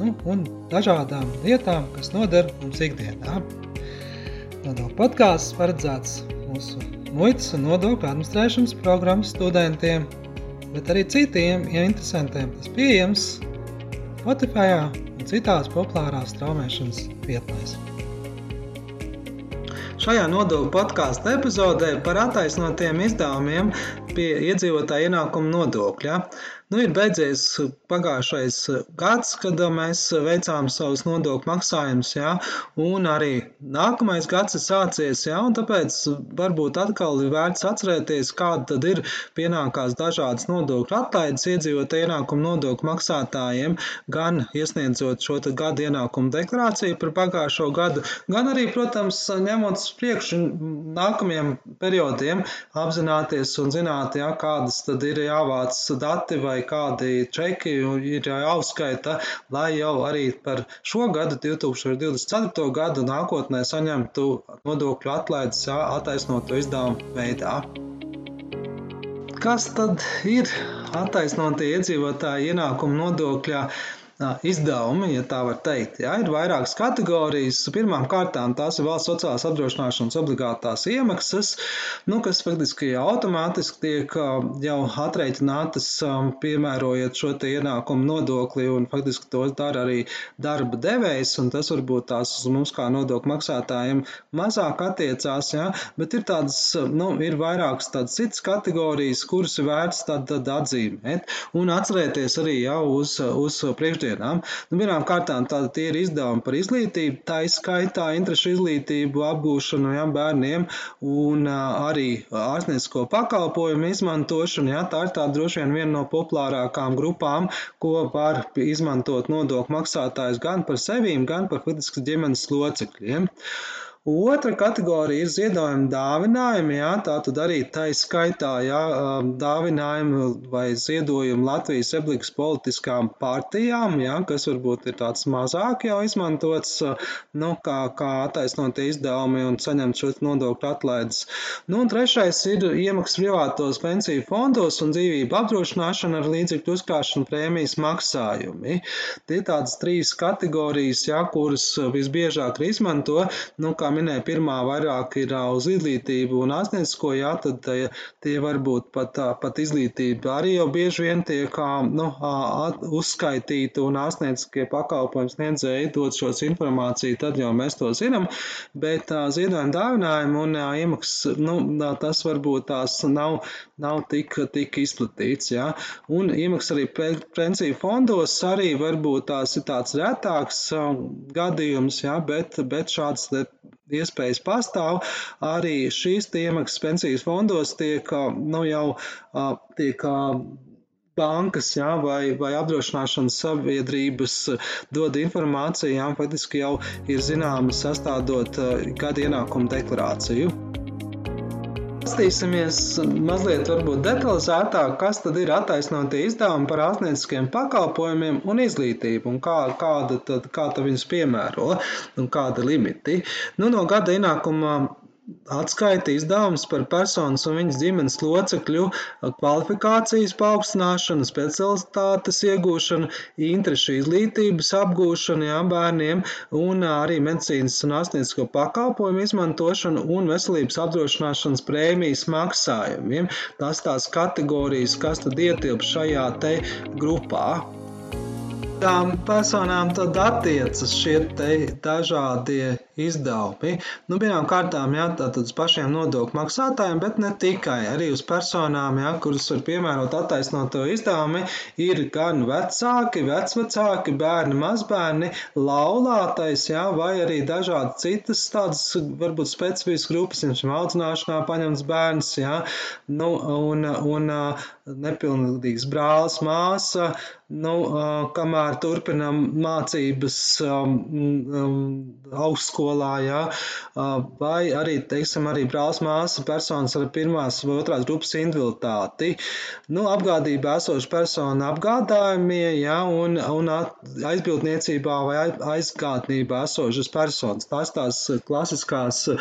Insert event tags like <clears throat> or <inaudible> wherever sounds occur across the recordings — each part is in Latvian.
nu, un dažādām lietām, kas noder mums ikdienā. Nodokļu podkāsts paredzēts mūsu muitas un nodokļu administrēšanas programmas studentiem, bet arī citiem ja interesantiem. Tas pieejams Spotify un citās populārās straumēšanas vietnēs. Šajā nodokļu podkāstu epizodē par attaisnotiem izdevumiem pie iedzīvotāja ienākuma nodokļa. Nu, ir beidzies pagājušais gads, kad mēs veicām savus nodokļu maksājumus, jā, un arī nākamais gads ir sācies, un tāpēc varbūt atkal ir vērts atcerēties, kāda tad ir pienākās dažādas nodokļu atlaides iedzīvot ienākumu nodokļu maksātājiem, gan iesniedzot šo gadu ienākumu deklarāciju par pagājušo gadu, gan arī, protams, ņemot priekšu nākamajiem periodiem, apzināties un zināt, jā, kādas tad ir jāvāc dati vai kādi čeki ir jāuzskaita, lai jau arī par šo gadu, 2024. gadu, nākotnē saņemtu nodokļu atlaides attaisnotu izdevumu veidā. Kas tad ir attaisnotie iedzīvotāji ienākumu nodokļā? Izdevumi, ja tā var teikt. Jā, ir vairākas kategorijas. Pirmām kārtām tās ir valsts sociālās apdrošināšanas obligātās iemaksas, nu, kas faktiski automātiski tiek jau atreikinātas, piemērojot šo ienākumu nodokli, un faktiski to dara arī darba devējs, un tas varbūt tās uz mums kā nodokļu maksātājiem mazāk attiecās, jā, bet ir tādas, nu, ir vairākas tādas citas kategorijas, kuras ir vērts tad, tad atzīmēt, un atcerēties arī jau uz, uz priekšdienas mūsdienām. Nu, Pirmām kārtām tāda tie ir izdevumi par izglītību, tā izskaitā interešu izglītību apgūšanu jā, bērniem un arī ārstniecisko pakalpojumu izmantošanu. Jā, tā ir tā droši vien viena no populārākām grupām, ko var izmantot nodokļu maksātājs gan par sevīm, gan par faktiski ģimenes locekļiem. Otra kategorija ir ziedojuma dāvinājumi. Jā, tā tad arī tā skaitā jā, dāvinājumi vai ziedojumi Latvijas republikas politiskām partijām, jā, kas varbūt ir tāds mazāk jau izmantots, nu, kā, kā attaisnotie izdevumi un saņemt šo nodokļu atlaides. Nu, un trešais ir iemaksas privātos pensiju fondos un dzīvību apdrošināšana ar līdzekļu uzkrāšanu prēmijas maksājumi. Tie tādas trīs kategorijas, jā, kuras visbiežāk ir izmanto, nu, kā minēja, pirmā vairāk ir uz izglītību un ārstniecisko, jā, tad tie varbūt pat, pat izglītība arī jau bieži vien tiek nu, uzskaitīta un ārstnieciskie pakalpojums sniedzēji dod šos informāciju, tad jau mēs to zinām, bet ziedojuma dāvinājumi un iemaksas, nu, tas varbūt tās nav, nav tik, tik izplatīts, jā. Un iemaksas arī pensiju fondos arī varbūt tās ir tāds retāks gadījums, jā, bet, bet šāds iespējas pastāv. Arī šīs iemaksas pensijas fondos tiek nu, jau tiek bankas jā, vai, vai apdrošināšanas sabiedrības dod informāciju, jā, faktiski jau ir zināmas sastādot gada ienākumu deklarāciju. Pastīsimies mazliet detalizētāk, kas tad ir attaisnotie izdevumi par ārstnieciskiem pakalpojumiem un izglītību un kā, kāda tad, kā tad viņus piemēro un kāda limiti. Nu, no gada ienākuma atskaita izdevums par personas un viņas ģimenes locekļu kvalifikācijas paaugstināšanu, specialitātes iegūšanu, interešu izglītības apgūšanu jā, bērniem un arī medicīnas un ārstniecisko pakalpojumu izmantošanu un veselības apdrošināšanas prēmijas maksājumiem. Tas tās kategorijas, kas tad ietilp šajā te grupā kādām personām tad attiecas šie dažādie izdevumi. Nu, pirmām kārtām, jā, tātad uz pašiem nodokļu maksātājiem, bet ne tikai, arī uz personām, jā, kuras var piemērot attaisnoto izdevumi, ir gan vecāki, vecvecāki, bērni, mazbērni, laulātais, jā, vai arī dažādi citas tādas, varbūt specifiskas grupas, piemēram, audzināšanā paņemts bērns, jā, nu, un, un nepilnīgs brālis, māsa, nu, kamēr turpinam mācības um, um, augstskolā, jā, vai arī, teiksim, arī brālis māsa personas ar pirmās vai otrās grupas invaliditāti. Nu, apgādībā esoša persona apgādājumie, jā, un, un aizbildniecībā vai aizgādnībā esošas personas. Tās tās klasiskās uh,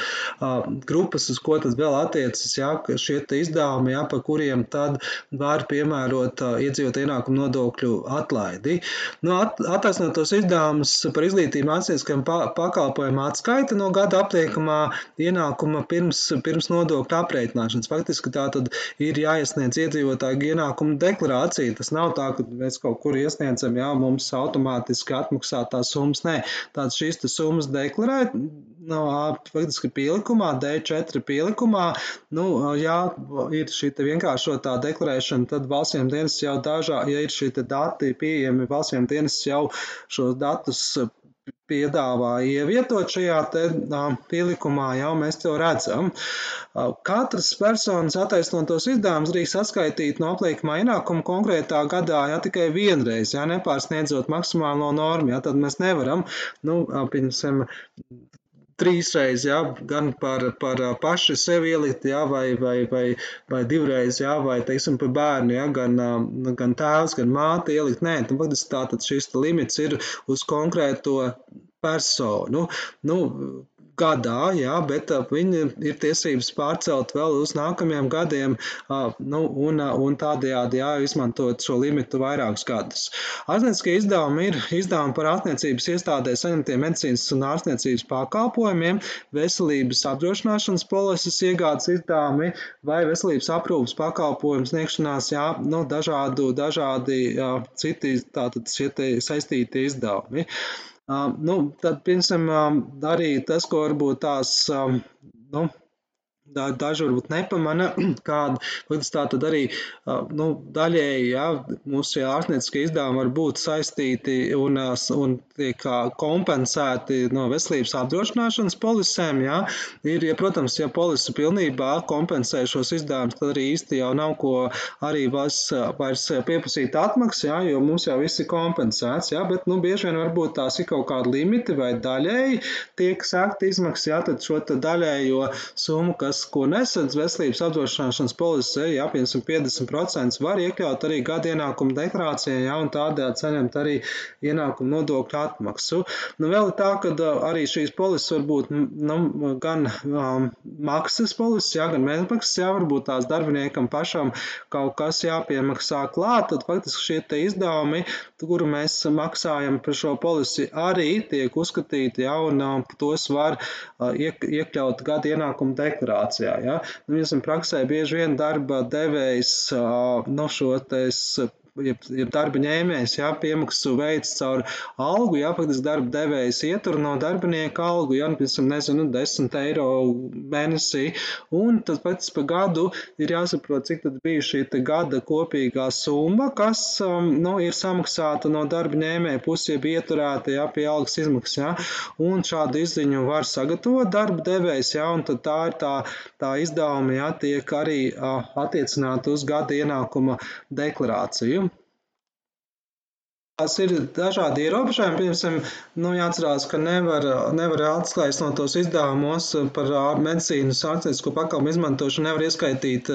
grupas, uz ko tad vēl attiecas, jā, šie izdevumi, jā, pa kuriem tad var piemērot uh, iedzīvot ienākumu nodokļu atlaidi. Nu, at, attaisnotos izdevumus par izglītību mācīskam pakalpojumu atskaita no gada apliekamā ienākuma pirms, pirms nodokļu aprēķināšanas. Faktiski tā tad ir jāiesniedz iedzīvotāju ienākumu deklarācija. Tas nav tā, ka mēs kaut kur iesniedzam, jā, mums automātiski atmaksā tās summas. Nē, tāds šīs summas deklarē, no, faktiski pielikumā, D4 pielikumā, nu, jā, ir šī vienkāršotā deklarēšana, tad valstsiem dienas jau dažā, ja ir šī dati pieejami, valstsiem dienas jau šos datus piedāvā ievietot šajā te, pielikumā, jau mēs to redzam. Katras personas attaisnotos izdevumus drīkst atskaitīt no apliekamā ienākuma konkrētā gadā, ja tikai vienreiz, ja nepārsniedzot maksimālo normu, ja tad mēs nevaram, nu, piemēram, trīsreiz, jā, gan par, par paši sevi ielikt, jā, vai, vai, vai, vai divreiz, jā, vai, teiksim, par bērnu, jā, gan, gan tēvs, gan māte ielikt. Nē, tad faktiski tātad šis limits ir uz konkrēto personu. Nu, gadā, jā, bet viņi ir tiesības pārcelt vēl uz nākamajiem gadiem nu, un, un tādējādi jā, izmantot šo limitu vairākus gadus. Ārstnieciskie izdevumi ir izdevumi par ārstniecības iestādē saņemtiem medicīnas un ārstniecības pakalpojumiem, veselības apdrošināšanas polises iegādes izdevumi vai veselības aprūpas pakalpojumu sniegšanās, jā, nu, dažādu, dažādi jā, citi tātad šie saistīti izdevumi. Nu, tad, piemēram, arī tas, ko varbūt tās, nu, daži varbūt nepamana, <clears throat> kāda faktiski tā tad arī nu, daļēji jā, mūsu šie ārstnieciskie izdevumi var būt saistīti un, un tiek kompensēti no veselības apdrošināšanas polisēm. Jā. Ir, ja, protams, ja polise pilnībā kompensē šos izdevumus, tad arī īsti jau nav ko arī vairs, vairs pieprasīt atmaksu, jā, jo mums jau viss ir kompensēts, jā, bet nu, bieži vien varbūt tās ir kaut kādi limiti vai daļēji tiek sākt izmaksas, jā, tad šo daļējo summu, kas ko nesadz veselības apdrošināšanas polisē, ja piemēram 50% var iekļaut arī gada ienākuma deklarācijā, ja, un tādējādi saņemt arī ienākuma nodokļu atmaksu. Nu, vēl ir tā, ka arī šīs polises var būt nu, gan um, maksas polises, ja, gan mēnesmaksas, ja, varbūt tās darbiniekam pašam kaut kas jāpiemaksā klāt, tad faktiski šie te izdevumi, kuru mēs maksājam par šo polisi, arī tiek uzskatīti, ja, un um, tos var uh, iek, iekļaut gada ienākuma deklarācijā situācijā. Ja? Nu, mēs praksē bieži vien darba devējs no šo ja, ja darba ņēmējs jā, piemaksu veids caur algu, jā, faktiski darba devējs ietur no darbinieka algu, jā, nu, piemēram, nezinu, 10 eiro mēnesī, un tad pēc pa gadu ir jāsaprot, cik tad bija šī gada kopīgā summa, kas, um, nu, ir samaksāta no darba ņēmēja puses, jeb ieturēta, jā, pie algas izmaksas, jā, un šādu izziņu var sagatavot darba devējs, jā, un tad tā ir tā, tā izdevuma, jā, tiek arī uh, attiecināta uz gada ienākuma deklarāciju. Tās ir dažādi ierobežojumi. Piemēram, nu, jāatcerās, ka nevar, nevar atskaist no tos izdevumos par medicīnas ārstniecisko pakalpojumu izmantošanu, nevar ieskaitīt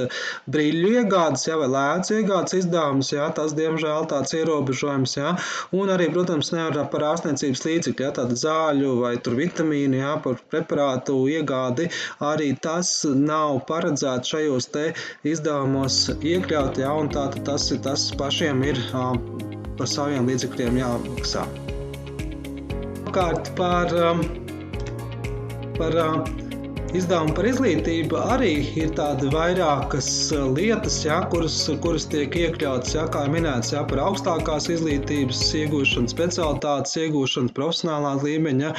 brīļu iegādes, jā, vai lēdzu iegādes izdevumus, jā, tas, diemžēl, tāds ierobežojums, jā, un arī, protams, nevar par ārstniecības līdzekļu, jā, tādu zāļu vai vitamīnu, jā, par preparātu iegādi, arī tas nav paredzēts šajos te izdevumos iekļaut, jā, un tātad tas, tas pašiem ir par saviem līdzekļiem jāmaksā. Pirmkārt, par, um, par uh, izdevumi par izglītību arī ir tādi vairākas lietas, ja, kuras, kuras tiek iekļautas, ja, kā minēts, ja, par augstākās izglītības iegūšanu, specialitātes iegūšanu, profesionālā līmeņa,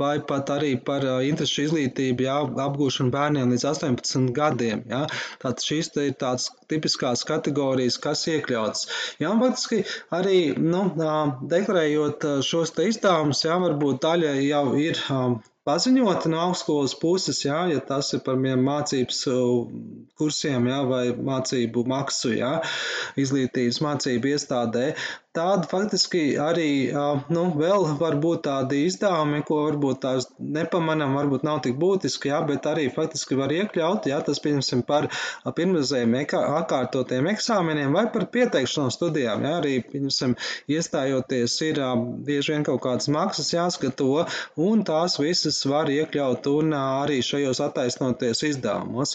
vai pat arī par interešu izglītību, ja, apgūšanu bērniem līdz 18 gadiem. Ja. Tātad šīs ir tādas tipiskās kategorijas, kas iekļautas. Jā, faktiski arī nu, deklarējot šos izdevumus, jā, varbūt daļa jau ir paziņota no augstskolas puses, jā, ja tas ir par mācības kursiem jā, vai mācību maksu jā, izglītības mācību iestādē. Tāda faktiski arī nu, vēl var būt tādi izdevumi, ko varbūt tās nepamanām, varbūt nav tik būtiski, jā, bet arī faktiski var iekļaut, jā, tas piemēram par pirmreizējiem atkārtotiem eksāmeniem vai par pieteikšanos studijām. Jā, arī, piemēram, iestājoties ir bieži vien kaut kādas maksas jāskato, un tās visas var iekļaut un arī šajos attaisnoties izdevumos.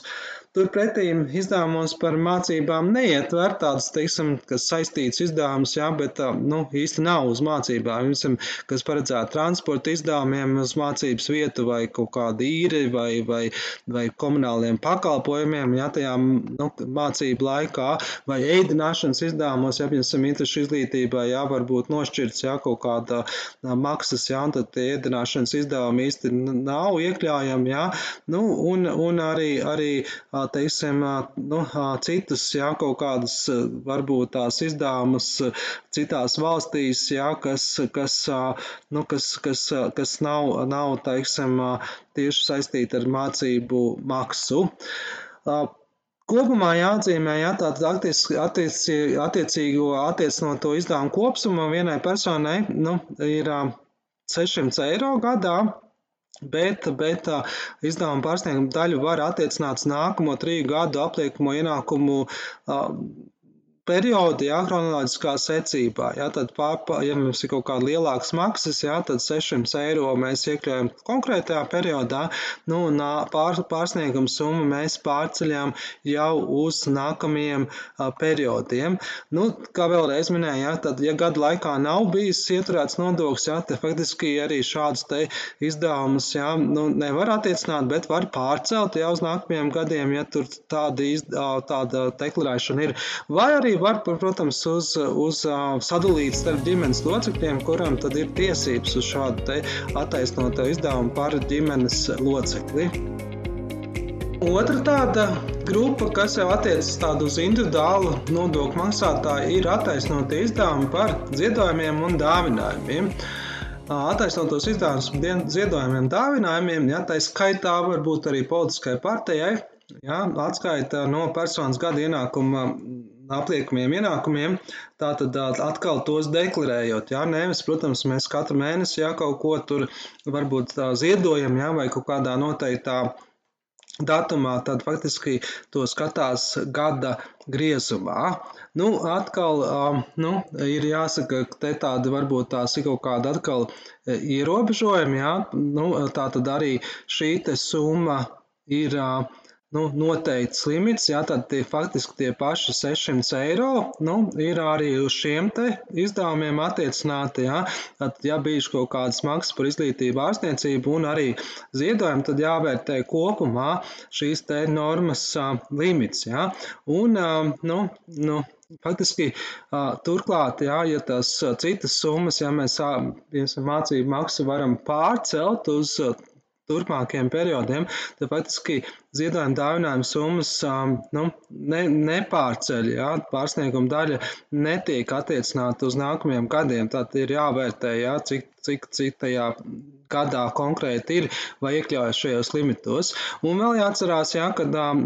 Turpretī izdevumos par mācībām neietver tādas, teiksim, kas saistīts izdevums, jā, bet nu, īsti nav uz mācībām. Piemēram, kas paredzēta transporta izdevumiem uz mācības vietu vai kaut kāda īri vai, vai, vai komunāliem pakalpojumiem, jā, tajā nu, mācību laikā vai ēdināšanas izdevumos, ja, piemēram, interešu izglītībā, jā, varbūt nošķirts, jā, kaut kāda maksas, un tad tie ēdināšanas izdevumi īsti nav iekļājami, jā, nu, un, un arī, arī teiksim, nu, citas, jā, kaut kādas varbūt tās izdevumus citās valstīs, jā, kas, kas, nu, kas, kas, kas nav, nav, teiksim, tieši saistīti ar mācību maksu. Kopumā jāatzīmē, ja tātad attiecīgo attiecīgo attiecinot to izdevumu kopsumu vienai personai nu, ir 600 eiro gadā, Bet, bet izdevuma pārsnieguma daļu var attiecināt uz nākamo triju gadu apliekamo ienākumu periodi, jā, chronoloģiskā secībā. Jā, tad, pār, ja mums ir kaut kāda lielākas maksas, jā, tad 600 eiro mēs iekļaujam konkrētajā periodā, nu, un pār, pārsnieguma summu mēs pārceļam jau uz nākamajiem a, periodiem. Nu, kā vēlreiz minēju, jā, tad, ja gadu laikā nav bijis ieturēts nodoklis, jā, tad faktiski arī šādus te izdevumus, jā, nu, nevar attiecināt, bet var pārcelt jau uz nākamajiem gadiem, ja tur tāda, iz, tāda deklarēšana ir. Vai arī var, protams, uz, uz sadalīt starp ģimenes locekļiem, kuram tad ir tiesības uz šādu te attaisnoto izdevumu par ģimenes locekli. Otra tāda grupa, kas jau attiecas uz individuālu nodokļu maksātāju, ir attaisnotie izdevumi par ziedojumiem un dāvinājumiem. Attaisnotos izdevumus ziedojumiem, dāvinājumiem, ja tā skaitā varbūt arī politiskai partijai, ja, atskaita no personas gada ienākuma apliekamiem ienākumiem, tātad atkal tos deklarējot. Jā, nevis, protams, mēs katru mēnesi jā, kaut ko tur varbūt ziedojam, jā, vai kaut kādā noteiktā datumā, tad faktiski to skatās gada griezumā. Nu, atkal nu, ir jāsaka, ka te tādi varbūt tās ir kaut kāda atkal ierobežojumi, jā, nu, tā tad arī šī te summa ir nu, noteikts limits, jā, tad tie faktiski tie paši 600 eiro nu, ir arī uz šiem te izdevumiem attiecināti. Jā. Tad, ja bijuši kaut kādas maksas par izglītību, ārstniecību un arī ziedojumu, tad jāvērtē kopumā šīs te normas uh, limits. Jā. Un, uh, nu, nu, Faktiski, turklāt, jā, ja tās citas summas, ja mēs mācību maksu varam pārcelt uz turpmākajiem periodiem, tad faktiski ziedojuma dāvinājuma summas nu, ne, nepārceļ, jā, pārsnieguma daļa netiek attiecināta uz nākamajiem gadiem. Tad ir jāvērtē, jā, cik, cik, cik tajā gadā konkrēti ir vai iekļaujas šajos limitos. Un vēl jāatcerās, ja, ka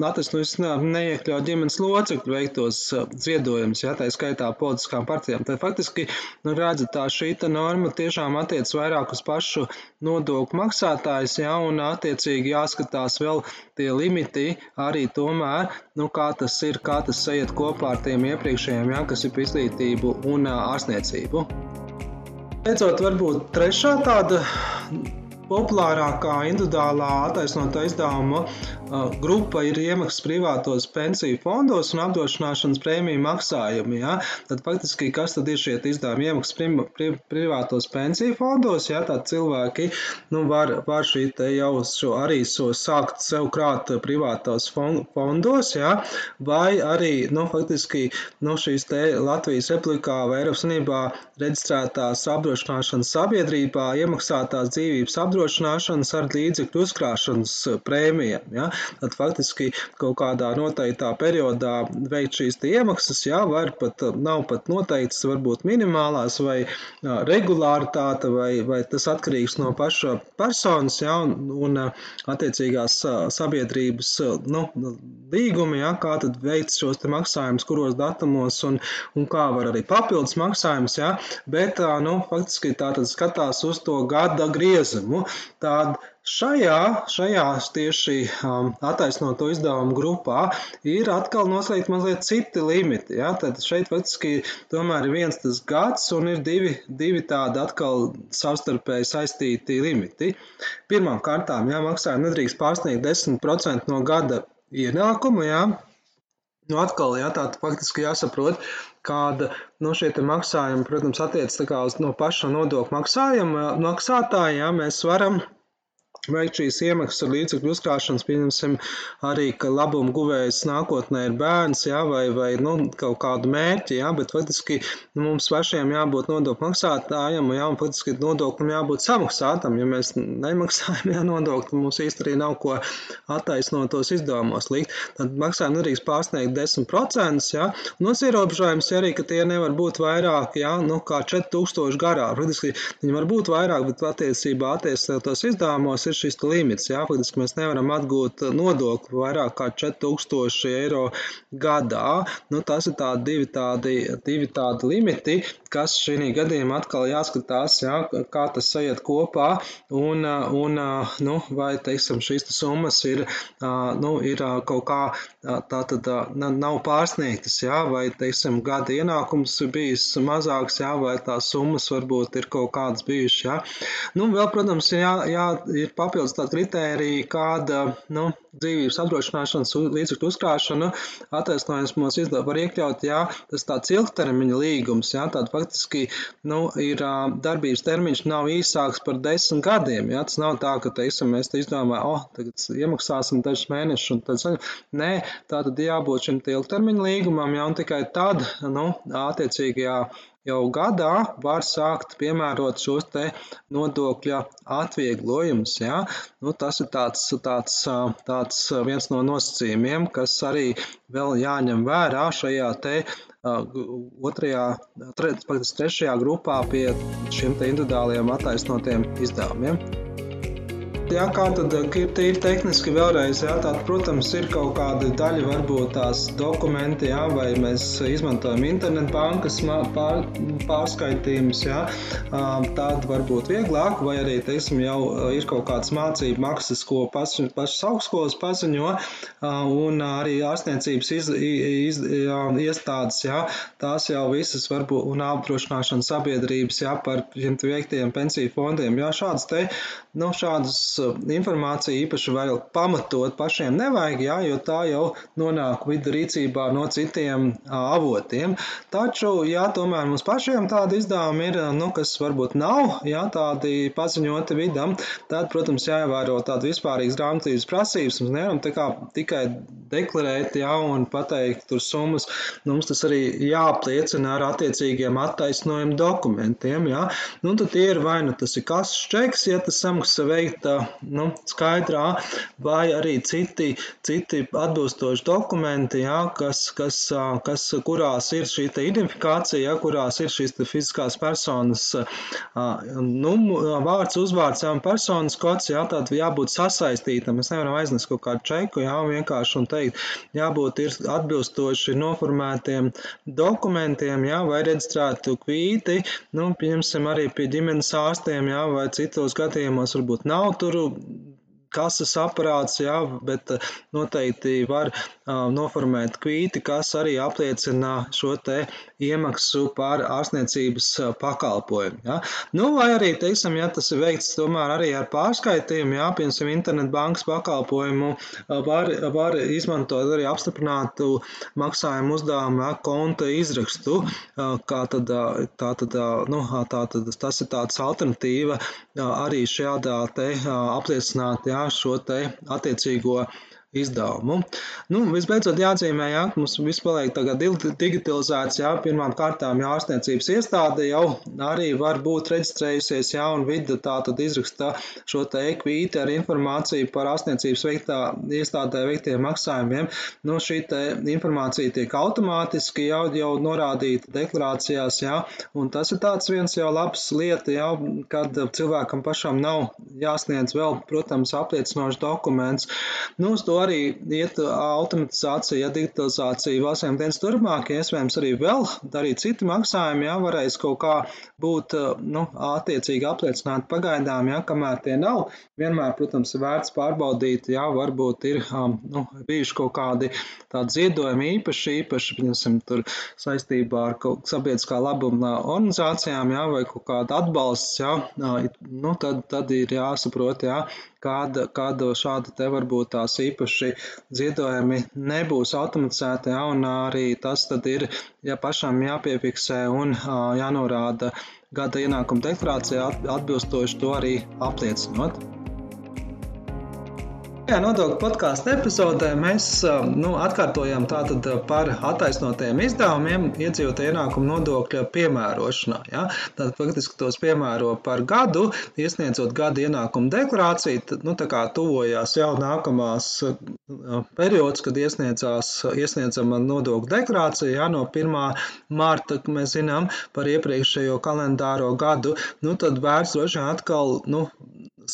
atvesinājums neiekļauj ģimenes locekļu veiktos ziedojumus, ja tā skaitā politiskām partijām. Tad faktiski, nu, redzat, tā šī norma tiešām attiec vairāk uz pašu nodokļu maksātājs, ja, un attiecīgi jāskatās vēl tie limiti arī tomēr, nu, kā tas ir, kā tas ejiet kopā ar tiem iepriekšējiem, ja, kas ir izglītību un ārstniecību. Beidzot, varbūt trešā tāda populārākā individuālā attaisnotā izdevuma grupa ir iemaksas privātos pensiju fondos un apdrošināšanas prēmiju maksājumi. Ja? Tad faktiski, kas tad ir šie izdevumi iemaksas pri, pri, privātos pensiju fondos? Ja? Tad cilvēki nu, var, var šī jau šo arī so sākt sev krāt privātos fondos, ja? vai arī, nu, faktiski, nu, šīs te Latvijas replikā vai Eiropas Unībā reģistrētās apdrošināšanas sabiedrībā iemaksātās dzīvības apdrošināšanas ar līdzekļu uzkrāšanas prēmijām. Ja? Tad faktiski kaut kādā noteiktā periodā veikt šīs iemaksas, jā, var pat, nav pat noteikts, varbūt minimālās vai regulāritāte, vai, vai tas atkarīgs no paša personas, jā, un, un attiecīgās sabiedrības nu, līgumi, jā, kā tad veikt šos te maksājumus, kuros datumos, un, un kā var arī papildus maksājumus, jā, bet, nu, faktiski tā tad skatās uz to gada griezumu. Tāda Šajā, šajā tieši um, attaisnoto izdevumu grupā ir atkal noslēgti mazliet citi limiti. Ja? Tad šeit faktiski tomēr ir viens tas gads un ir divi, divi tādi atkal savstarpēji saistīti limiti. Pirmām kārtām, ja maksājumi nedrīkst pārsniegt 10% no gada ienākumu, ja? Nu, atkal, jā, tā faktiski jāsaprot, kāda nu, šie maksājumi, protams, attiecas uz no paša nodokļu maksājuma maksātāja. Jā, mēs varam veikt šīs iemaksas ar līdzekļu uzkrāšanas, pieņemsim arī, ka labuma guvējs nākotnē ir bērns, jā, vai, vai nu, kaut kādu mērķi, jā, bet faktiski nu, mums pašiem jābūt nodokļu maksātājiem, jā, un faktiski nodokļam jābūt samaksātam, ja mēs nemaksājam, jā, nodokļu, mums īsti arī nav ko attaisnot tos izdevumos likt, tad maksājumi nedrīkst pārsniegt 10%, jā, un tas ierobežojums arī, ka tie nevar būt vairāk, jā, nu, kā 4000 garā, faktiski viņi var būt vairāk, bet attiecībā attiecoties izdevumos ir šis limits. Jā, faktiski mēs nevaram atgūt nodokli vairāk kā 4000 eiro gadā. Nu, tas ir tādi divi tādi, divi tādi limiti, kas šī gadījumā atkal jāskatās, jā, kā tas sajiet kopā un, un nu, vai, teiksim, šīs summas ir, nu, ir kaut kā tā tad nav pārsniegtas, jā, vai, teiksim, gada ienākums bijis mazāks, jā, vai tās summas varbūt ir kaut kādas bijušas, jā. Nu, vēl, protams, jā, jā, ir papildus tāda kritērija, kāda nu, dzīvības apdrošināšanas līdzekļu uzkrāšana attaisnojums izdevuma var iekļaut, jā, tas tāds ilgtermiņa līgums, jā, tāda faktiski nu, ir darbības termiņš nav īsāks par desmit gadiem, jā, tas nav tā, ka, teiksim, mēs te izdomājam, oh, tagad iemaksāsim dažus mēnešus un tad saņem. Nē, tā tad jābūt šim ilgtermiņa līgumam, jā, un tikai tad, nu, attiecīgajā jau gadā var sākt piemērot šos te nodokļa atvieglojumus. Ja? Nu, tas ir tāds, tāds, tāds viens no nosacījumiem, kas arī vēl jāņem vērā šajā te otrajā, tre, trešajā grupā pie šiem te individuāliem attaisnotiem izdevumiem. Jā, kā tad ir tīri tehniski vēlreiz, jā, tāda, protams, ir kaut kāda daļa, varbūt tās dokumenti, jā, vai mēs izmantojam internetu bankas pār, pārskaitījumus, jā, tāda varbūt vieglāk, vai arī, teiksim, jau ir kaut kādas mācību maksas, ko pašas paš augstskolas paziņo, un arī ārstniecības iz, iz, jā, iestādes, jā, tās jau visas varbūt, un apdrošināšanas sabiedrības, jā, par šiem veiktiem pensiju fondiem, jā, šādas te, nu, šādas informāciju īpaši vēl pamatot pašiem nevajag, jā, jo tā jau nonāk vidu rīcībā no citiem uh, avotiem. Taču, ja tomēr mums pašiem tādi izdevumi ir, uh, nu, kas varbūt nav, jā, tādi paziņoti vidam, tad, protams, jāievēro tāda vispārīgas grāmatības prasības. Mums nevaram tā kā tikai deklarēt, jā, un pateikt tur summas. Nu, mums tas arī jāapliecina ar attiecīgiem attaisnojumu dokumentiem, jā. Nu, tad tie ir vai nu tas ir kases čeks, ja tas samaksas veikta nu, skaidrā, vai arī citi, citi atbilstoši dokumenti, jā, kas, kas, kas, kurās ir šī identifikācija, jā, kurās ir šīs fiziskās personas nu, vārds, uzvārds, jā, personas kods, jā, tad jābūt sasaistītam. Mēs nevaram aiznest kaut kādu čeku, jā, vienkārši un teikt, jābūt ir atbilstoši noformētiem dokumentiem, jā, vai reģistrētu kvīti, nu, pieņemsim arī pie ģimenes ārstiem, jā, vai citos gadījumos varbūt nav tur 就 kases aparāts, jā, bet noteikti var noformēt kvīti, kas arī apliecina šo te iemaksu par ārstniecības pakalpojumu. Ja? Nu, vai arī, teiksim, ja tas ir veikts tomēr arī ar pārskaitījumu, jā, piemēram, internetbankas pakalpojumu, var, var izmantot arī apstiprinātu maksājumu uzdevumu ja, konta izrakstu, kā tad, tā tad, nu, tā tad tas ir tāds alternatīva arī šādā te apliecināt, jā, šo te attiecīgo izdevumu. Nu, visbeidzot, jāatzīmē, jā, ka mums viss paliek tagad digitalizēts. Jā, pirmām kārtām ārstniecības iestāde jau arī var būt reģistrējusies, jā, un vidi tā tad izraksta šo te ekvīti ar informāciju par ārstniecības veiktā iestādē veiktiem maksājumiem. Nu, šī te informācija tiek automātiski jau, jau norādīta deklarācijās, jā, un tas ir tāds viens jau labs lieta, jā, kad cilvēkam pašam nav jāsniedz vēl, protams, apliecinošs dokuments. Nu, uz to arī iet automatizācija, digitalizācija valstsiem dienas turpmāk, ja iespējams arī vēl darīt citi maksājumi, jā, varēs kaut kā būt, nu, attiecīgi apliecināt pagaidām, jā, kamēr tie nav. Vienmēr, protams, ir vērts pārbaudīt, jā, varbūt ir, nu, bijuši kaut kādi tādi ziedojumi īpaši, īpaši, piemēram, tur saistībā ar kaut sabiedriskā labuma organizācijām, jā, vai kaut kāda atbalsts, jā, nu, tad, tad ir jāsaprot, jā, kāda, kāda šāda te varbūt tās īpaši ziedojumi nebūs automatizēti, ja, un arī tas tad ir, ja pašam jāpiefiksē un jānorāda gada ienākuma deklarācijā atbilstoši to arī apliecinot. Šajā nodokļu podkāstu epizodē mēs nu, atkārtojam tātad par attaisnotajiem izdevumiem iedzīvotāju ienākumu nodokļa piemērošanā. Ja? Tad faktiski tos piemēro par gadu, iesniedzot gada ienākumu deklarāciju. Tad, nu, tā kā tuvojās jau nākamās periods, kad iesniedzama nodokļu deklarācija, ja, no 1. marta, mēs zinām par iepriekšējo kalendāro gadu, nu, tad vērts droši vien atkal, nu,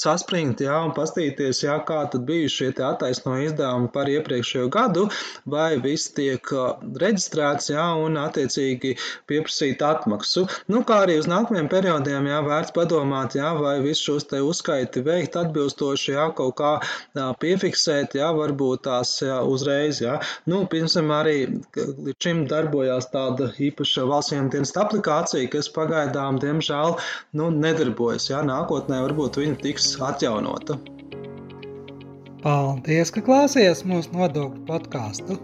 saspringt, jā, un pastīties, jā, kā tad bija šie attaisno izdevumi par iepriekšējo gadu, vai viss tiek reģistrēts, jā, un attiecīgi pieprasīt atmaksu. Nu, kā arī uz nākamajiem periodiem, jā, vērts padomāt, jā, vai visus šos te uzskaiti veikt atbilstoši, jā, kaut kā jā, piefiksēt, jā, varbūt tās jā, uzreiz, jā. Nu, piemēram, arī līdz šim darbojās tāda īpaša valsts dienas aplikācija, kas pagaidām, diemžēl, nu, nedarbojas, jā, nākotnē varbūt viņa tiks tiks atjaunota. Paldies, ka klausies mūsu nodokļu podkāstu.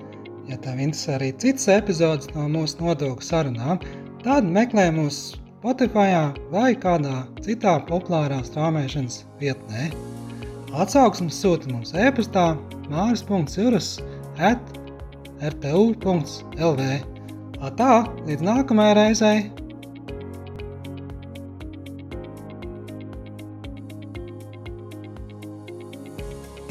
Ja tev interesē arī citas epizodes no mūsu nodokļu sarunām, tad meklē mūs Spotify vai kādā citā populārā straumēšanas vietnē. Atsauksmes sūta mums e-pastā māris.cirus at rtu.lv. Tā, līdz nākamajai reizei!